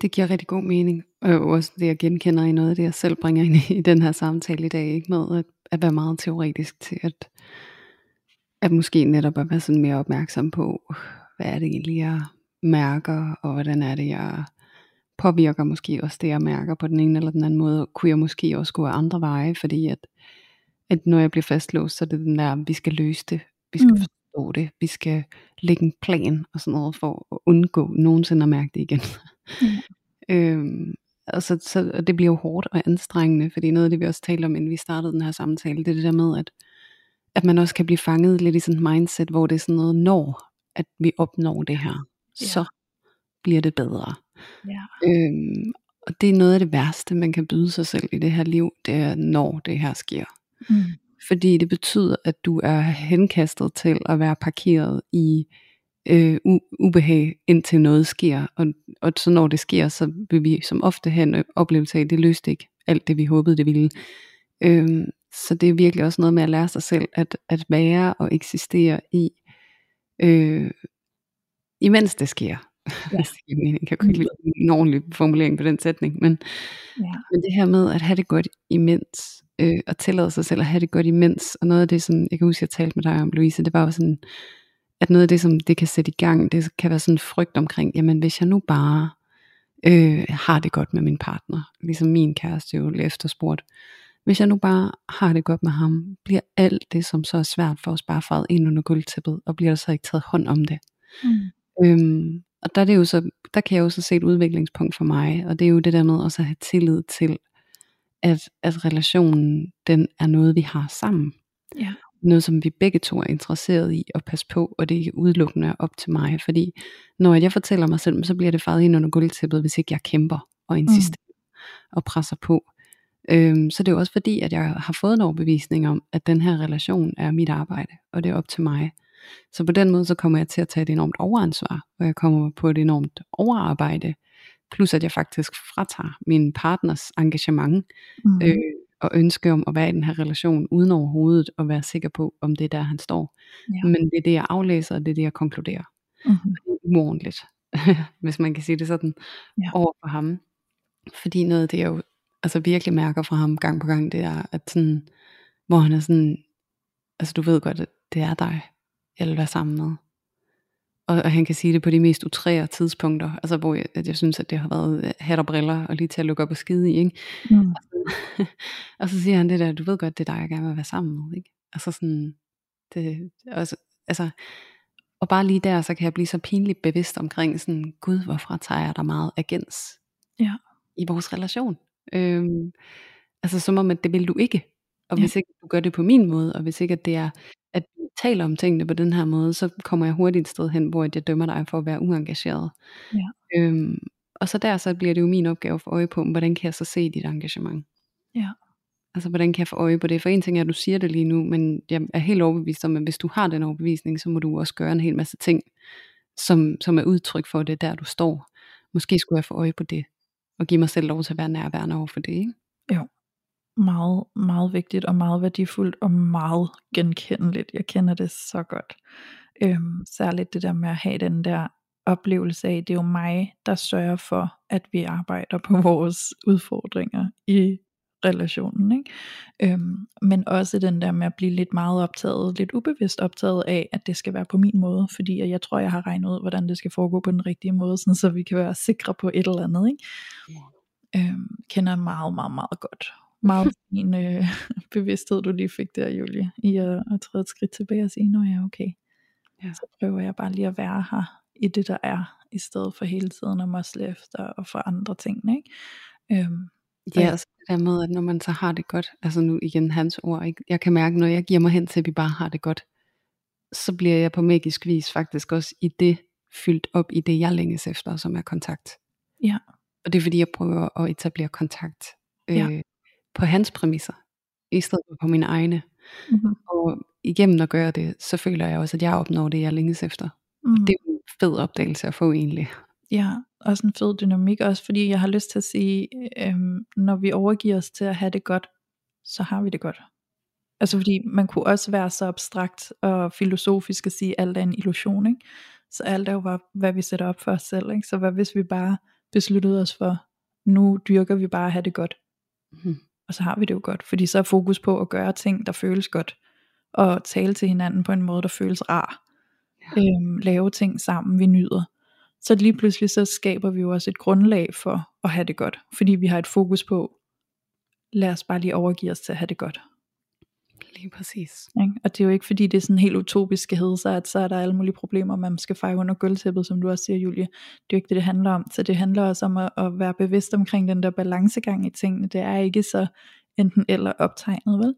Det giver rigtig god mening, og også det jeg genkender i noget af det, jeg selv bringer ind i, den her samtale i dag, ikke med at, at være meget teoretisk til at at måske netop at være sådan mere opmærksom på, hvad er det egentlig, jeg mærker, og hvordan er det, jeg påvirker måske også det, jeg mærker på den ene eller den anden måde, kunne jeg måske også gå andre veje, fordi at, at når jeg bliver fastlåst, så er det den der, vi skal løse det, vi skal mm. forstå det, vi skal lægge en plan og sådan noget, for at undgå nogensinde at mærke det igen. Mm. øhm, og, så, så, og det bliver jo hårdt og anstrengende, fordi noget af det, vi også talte om, inden vi startede den her samtale, det er det der med, at at man også kan blive fanget lidt i sådan et mindset, hvor det er sådan noget, når at vi opnår det her, ja. så bliver det bedre. Ja. Øhm, og det er noget af det værste, man kan byde sig selv i det her liv, det er, når det her sker. Mm. Fordi det betyder, at du er henkastet til at være parkeret i øh, ubehag, indtil noget sker. Og, og så når det sker, så vil vi som ofte have en oplevelse af, at det løste ikke alt det, vi håbede, det ville. Øhm, så det er virkelig også noget med at lære sig selv at, at være og eksistere i, øh, imens det sker. Ja. jeg kan ikke lide en ordentlig formulering på den sætning, men, ja. men det her med at have det godt imens, øh, og tillade sig selv at have det godt imens, og noget af det, som jeg kan huske, jeg talte med dig om, Louise, det var jo sådan, at noget af det, som det kan sætte i gang, det kan være sådan en frygt omkring, jamen hvis jeg nu bare øh, har det godt med min partner, ligesom min kæreste jo efterspurgt, hvis jeg nu bare har det godt med ham, bliver alt det, som så er svært for os, bare faret ind under gulvtæppet, og bliver der så ikke taget hånd om det. Mm. Øhm, og der, er det jo så, der kan jeg jo så se et udviklingspunkt for mig, og det er jo det der med også at have tillid til, at, at relationen, den er noget, vi har sammen. Ja. Noget, som vi begge to er interesseret i at passe på, og det er ikke udelukkende op til mig, fordi når jeg fortæller mig selv, så bliver det faret ind under gulvtæppet, hvis ikke jeg kæmper og insisterer mm. og presser på. Øhm, så det er jo også fordi, at jeg har fået en overbevisning om, at den her relation er mit arbejde, og det er op til mig. Så på den måde, så kommer jeg til at tage et enormt overansvar, og jeg kommer på et enormt overarbejde, plus at jeg faktisk fratager min partners engagement, mm. øh, og ønske om at være i den her relation, uden overhovedet at være sikker på, om det er der, han står. Ja. Men det er det, jeg aflæser, og det er det, jeg konkluderer. Mm. Er uordentligt, hvis man kan sige det sådan, ja. over for ham. Fordi noget af det, jeg jo altså virkelig mærker fra ham gang på gang, det er, at sådan, hvor han er sådan, altså du ved godt, at det er dig, jeg vil være sammen med. Og, og han kan sige det på de mest utrære tidspunkter, altså hvor jeg, at jeg synes, at det har været øh, hat og briller, og lige til at lukke op og skide i, ikke? Mm. Og, så, og så siger han det der, du ved godt, det er dig, jeg gerne vil være sammen med, ikke? Altså sådan, det, altså, altså Og bare lige der, så kan jeg blive så pinligt bevidst omkring sådan, gud, hvorfra tager jeg der meget agens Ja. i vores relation? Øhm, altså som om, at det vil du ikke. Og Ja. hvis ikke du gør det på min måde, og hvis ikke at det er, at du taler om tingene på den her måde, så kommer jeg hurtigt et sted hen, hvor jeg dømmer dig for at være uengageret. Ja. Øhm, og så der, så bliver det jo min opgave at få øje på, hvordan kan jeg så se dit engagement? Ja. Altså, hvordan kan jeg få øje på det? For en ting er, at du siger det lige nu, men jeg er helt overbevist om, at hvis du har den overbevisning, så må du også gøre en hel masse ting, som, som er udtryk for det, der du står. Måske skulle jeg få øje på det, og give mig selv lov til at være nærværende over for det, ikke? Meget, meget vigtigt og meget værdifuldt og meget genkendeligt. Jeg kender det så godt. Øhm, særligt det der med at have den der oplevelse af, det er jo mig, der sørger for, at vi arbejder på vores udfordringer i relationen. Ikke? Øhm, men også den der med at blive lidt meget optaget, lidt ubevidst optaget af, at det skal være på min måde, fordi at jeg tror, jeg har regnet ud, hvordan det skal foregå på den rigtige måde, sådan, så vi kan være sikre på et eller andet. Ikke? Øhm, kender meget, meget, meget godt. Meget fin øh, bevidsthed, du lige fik der, Julie, i at, at træde et skridt tilbage og sige, nå ja, okay. Ja. Så prøver jeg bare lige at være her i det, der er, i stedet for hele tiden at måsle efter og for andre ting. Ikke? Øhm, Ja, og så det der med, at når man så har det godt, altså nu igen hans ord, ikke? jeg kan mærke, når jeg giver mig hen til, at vi bare har det godt, så bliver jeg på magisk vis faktisk også i det fyldt op i det, jeg længes efter, som er kontakt. Ja. Og det er fordi, jeg prøver at etablere kontakt øh, Ja. på hans præmisser, i stedet for på mine egne. mm-hmm. Og igennem at gøre det, så føler jeg også, at jeg opnår det, jeg længes efter. Mm. Det er en fed opdagelse at få egentlig. Ja, også en fed dynamik, også fordi jeg har lyst til at sige, øhm, når vi overgiver os til at have det godt, så har vi det godt. Altså fordi man kunne også være så abstrakt og filosofisk at sige, at alt er en illusion, ikke? Så alt er jo bare, hvad vi sætter op for os selv, ikke? Så hvad hvis vi bare besluttede os for, nu dyrker vi bare at have det godt, Mhm. og så har vi det jo godt, fordi så er fokus på at gøre ting, der føles godt, og tale til hinanden på en måde, der føles rar, Ja. øhm, lave ting sammen, vi nyder, så lige pludselig så skaber vi jo også et grundlag for at have det godt, fordi vi har et fokus på, lad os bare lige overgive os til at have det godt. Lige præcis. Ikke? Og det er jo ikke fordi det er sådan helt utopisk skal hedde sig, at så er der alle mulige problemer, man skal fejre under gulvtæppet, som du også siger, Julie. Det er jo ikke det, det handler om. Så det handler også om at, at være bevidst omkring den der balancegang i tingene. Det er ikke så enten eller optegnet, vel?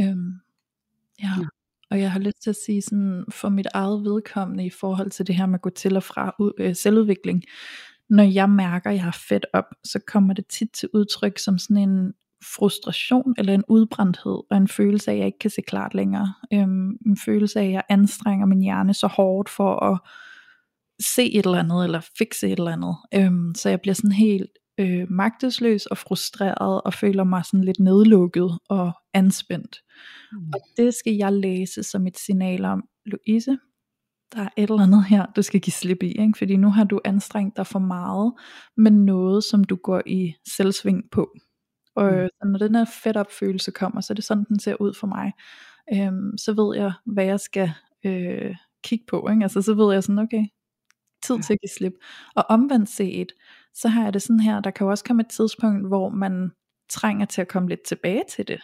Øhm, ja. Ja. Og jeg har lyst til at sige sådan, for mit eget vedkommende i forhold til det her med at gå til og fra ud, øh, selvudvikling, når jeg mærker, at jeg har fedt op, så kommer det tit til udtryk som sådan en frustration eller en udbrændthed og en følelse af, at jeg ikke kan se klart længere. Øhm, en følelse af, at jeg anstrenger min hjerne så hårdt for at se et eller andet eller fikse et eller andet. Øhm, så jeg bliver sådan helt øh, magtesløs og frustreret og føler mig sådan lidt nedlukket og anspændt. Mm. Og det skal jeg læse som et signal om, Louise, der er et eller andet her, du skal give slip i, ikke? fordi nu har du anstrengt dig for meget med noget, som du går i selvsving på. Og Mm. så når den her fedt op følelse kommer, så er det sådan, den ser ud for mig. Øhm, så ved jeg, hvad jeg skal øh, kigge på. Ikke? Altså så ved jeg sådan, okay, tid Ja. til at give slip. Og omvendt set, så har jeg det sådan her, der kan jo også komme et tidspunkt, hvor man trænger til at komme lidt tilbage til det.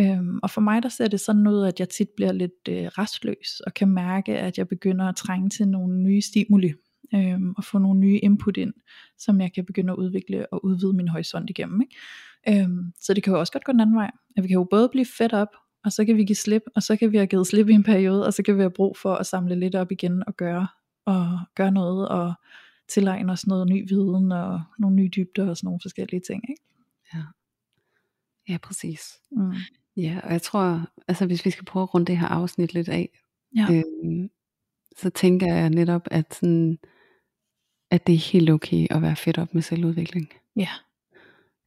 Øhm, og for mig der ser det sådan ud, at jeg tit bliver lidt øh, restløs, og kan mærke, at jeg begynder at trænge til nogle nye stimuli, øhm, og få nogle nye input ind, som jeg kan begynde at udvikle og udvide min horisont igennem. Ikke? Øhm, så det kan jo også godt gå den anden vej. At vi kan jo både blive fedt op, og så kan vi give slip, og så kan vi have givet slip i en periode, og så kan vi have brug for at samle lidt op igen og gøre, og gøre noget, og tilegne os noget ny viden, og nogle nye dybder, og sådan nogle forskellige ting. Ikke? Ja, præcis. Mm. Ja, og jeg tror, altså hvis vi skal prøve at runde det her afsnit lidt af, Ja. øhm, så tænker jeg netop, at, sådan, at det er helt okay at være fedt op med selvudvikling. Ja.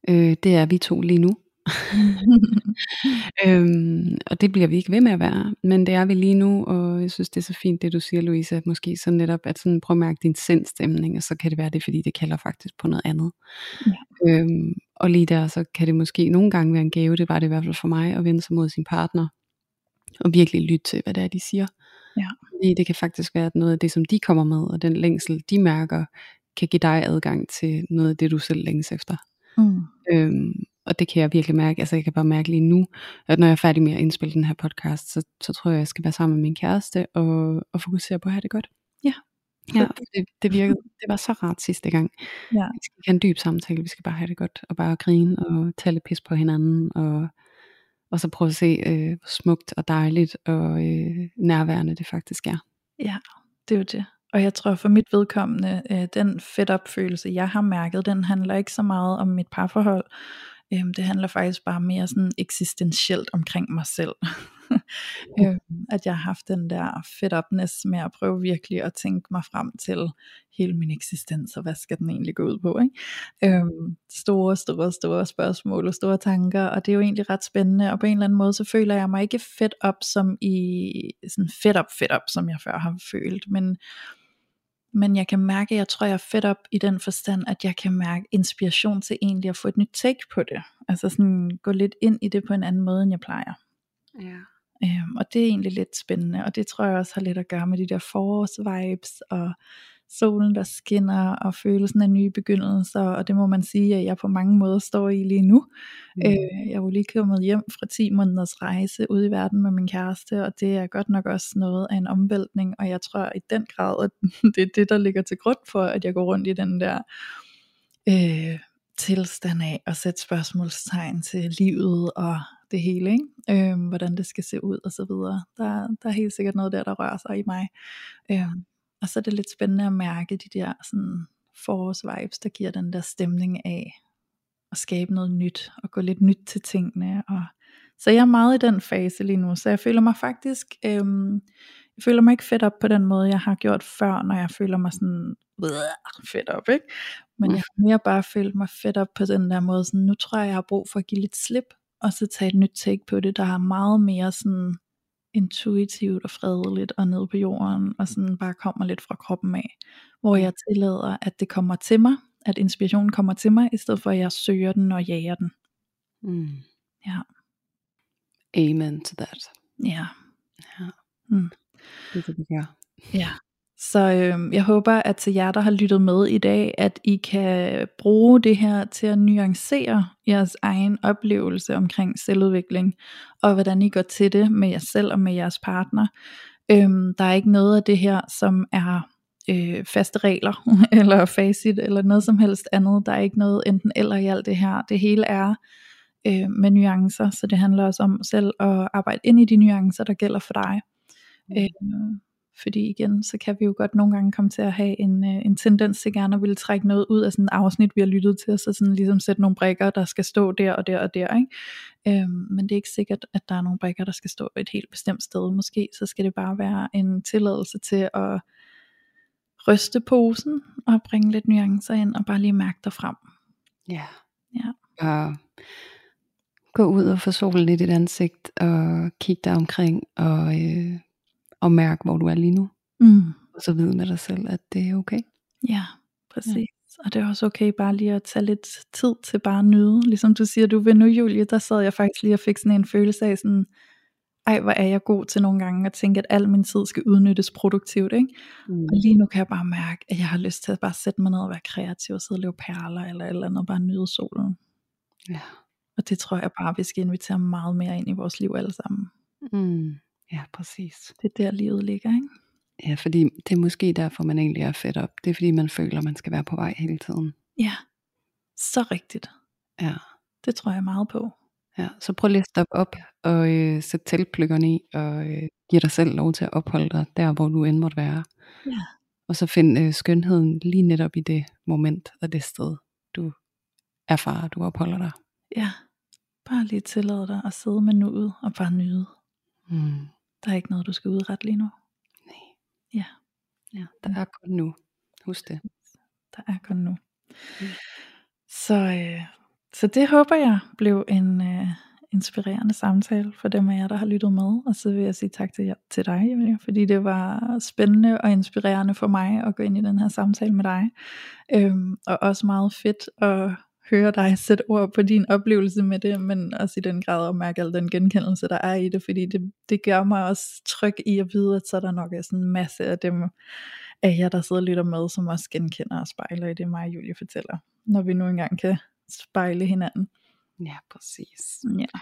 Øh, det er vi to lige nu. øhm, og det bliver vi ikke ved med at være, men det er vi lige nu, og jeg synes det er så fint det du siger Louise, at måske så netop at sådan prøve at mærke din sindstemning, og så kan det være det, fordi det kalder faktisk på noget andet. Ja. Øhm, og lige der, så kan det måske nogle gange være en gave, det var det i hvert fald for mig, at vende sig mod sin partner, og virkelig lytte til, hvad det er, de siger. Ja. Fordi det kan faktisk være, at noget af det, som de kommer med, og den længsel, de mærker, kan give dig adgang til noget af det, du selv længes efter. Mm. Øhm, og det kan jeg virkelig mærke, altså jeg kan bare mærke lige nu, at når jeg er færdig med at indspille den her podcast, så, så tror jeg, jeg skal være sammen med min kæreste, og, og fokusere på at have det godt. Ja. Ja, det, det virkede, det var så rart sidste gang. Ja. Vi skal have en dyb samtale, vi skal bare have det godt, og bare grine og tage lidt pis på hinanden, og, og så prøve at se, øh, hvor smukt og dejligt og øh, nærværende det faktisk er. Ja, det er jo det. Og jeg tror for mit vedkommende, øh, den fedt opfølelse, jeg har mærket, den handler ikke så meget om mit parforhold. Øhm, det handler faktisk bare mere sådan eksistentielt omkring mig selv. øhm, at jeg har haft den der fed upness med at prøve virkelig at tænke mig frem til hele min eksistens, og hvad skal den egentlig gå ud på. Ikke? Øhm, store, store, store spørgsmål og store tanker, og det er jo egentlig ret spændende, og på en eller anden måde, så føler jeg mig ikke fedt op som i sådan fedt op, fedt op, som jeg før har følt, men men jeg kan mærke, at jeg tror, jeg er fedt op i den forstand, at jeg kan mærke inspiration til egentlig at få et nyt take på det. Altså sådan gå lidt ind i det på en anden måde, end jeg plejer. Ja. Øhm, og det er egentlig lidt spændende, og det tror jeg også har lidt at gøre med de der forårsvibes, og solen der skinner, og følelsen af nye begyndelser, og det må man sige, at jeg på mange måder står i lige nu. Mm. Øh, jeg er jo lige kommet hjem fra 10 måneders rejse ud i verden med min kæreste, og det er godt nok også noget af en omvæltning, og jeg tror i den grad, at det er det, der ligger til grund for, at jeg går rundt i den der øh, tilstand af at sætte spørgsmålstegn til livet og det hele, ikke? Øhm, hvordan det skal se ud og så videre. Der, der er helt sikkert noget der, der rører sig i mig. Øhm, og så er det lidt spændende at mærke de der sådan, forårsvibes, der giver den der stemning af at skabe noget nyt, og gå lidt nyt til tingene. Og, så jeg er meget i den fase lige nu, så jeg føler mig faktisk, øhm, jeg føler mig ikke fedt op på den måde, jeg har gjort før, når jeg føler mig sådan fedt op, ikke? Men jeg har mere bare følt mig fedt op på den der måde, sådan, nu tror jeg, jeg har brug for at give lidt slip, og så tage et nyt take på det, der er meget mere sådan intuitivt og fredeligt og ned på jorden, og sådan bare kommer lidt fra kroppen af, hvor jeg tillader, at det kommer til mig, at inspirationen kommer til mig, i stedet for at jeg søger den og jager den. Mm. Ja. Amen to that. Ja. Ja. Mm. Det er det, vi gør. Ja. Så øh, jeg håber, at til jer, der har lyttet med i dag, at I kan bruge det her til at nuancere jeres egen oplevelse omkring selvudvikling, og hvordan I går til det med jer selv og med jeres partner. Øhm, der er ikke noget af det her, som er øh, faste regler, eller facit, eller noget som helst andet. Der er ikke noget enten eller i alt det her. Det hele er øh, med nuancer, så det handler også om selv at arbejde ind i de nuancer, der gælder for dig. Mm. Øh, fordi igen, så kan vi jo godt nogle gange komme til at have en, øh, en tendens til gerne at ville trække noget ud af sådan et afsnit, vi har lyttet til, og så sådan ligesom sætte nogle brikker, der skal stå der og der og der. Ikke? Øhm, men det er ikke sikkert, at der er nogle brikker, der skal stå et helt bestemt sted. Måske så skal det bare være en tilladelse til at ryste posen og bringe lidt nuancer ind og bare lige mærke dig frem. Ja. Ja. Og gå ud og få solen lidt i dit ansigt, og kigge dig omkring, og, øh, og mærke, hvor du er lige nu. Mm. Og så vide med dig selv, at det er okay. Ja, præcis. Ja. Og det er også okay bare lige at tage lidt tid til bare at nyde. Ligesom du siger, du vil nu Julie, der sad jeg faktisk lige og fik sådan en følelse af sådan, ej hvor er jeg god til nogle gange at tænke, at al min tid skal udnyttes produktivt. Ikke? Mm. Og lige nu kan jeg bare mærke, at jeg har lyst til at bare sætte mig ned og være kreativ og sidde og lave perler eller eller andet, og bare nyde solen. Ja. Og det tror jeg bare, vi skal invitere meget mere ind i vores liv alle sammen. Mm. Ja, præcis. Det er der livet ligger, ikke? Ja, fordi det er måske derfor, man egentlig er fedt op. Det er fordi, man føler, man skal være på vej hele tiden. Ja, så rigtigt. Ja. Det tror jeg meget på. Ja, så prøv lige at stoppe op og øh, sætte teltplykkerne i, og øh, give dig selv lov til at opholde dig der, hvor du end måtte være. Ja. Og så find øh, skønheden lige netop i det moment og det sted, du erfarer, du opholder dig. Ja, bare lige tillade dig at sidde med nuet og bare nyde. Mm. Der er ikke noget, du skal udrette lige nu. Nej. Ja. Ja, der er kun nu. Husk det. Der er kun nu. Mm. Så, øh, så det håber jeg blev en øh, inspirerende samtale for dem af jer, der har lyttet med. Og så vil jeg sige tak til, jer, til dig, Emilie, fordi det var spændende og inspirerende for mig at gå ind i den her samtale med dig. Øhm, og også meget fedt at høre dig sætte ord på din oplevelse med det, men også i den grad at mærke al den genkendelse, der er i det, fordi det, det gør mig også tryg i at vide, at så der nok er sådan en masse af dem af jer, der sidder og lytter med, som også genkender og spejler i det, mig og Julie fortæller, når vi nu engang kan spejle hinanden. Ja, præcis. Ja.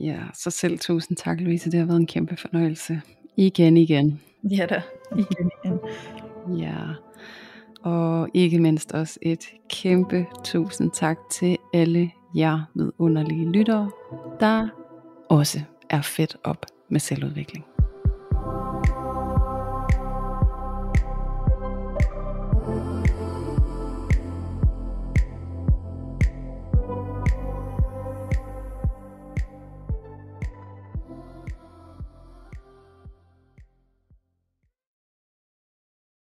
Ja, så selv tusind tak, Louise. Det har været en kæmpe fornøjelse. Igen, igen. Ja da, igen igen. Ja, og ikke mindst også et kæmpe tusind tak til alle jer vidunderlige lyttere, der også er fedt op med selvudvikling.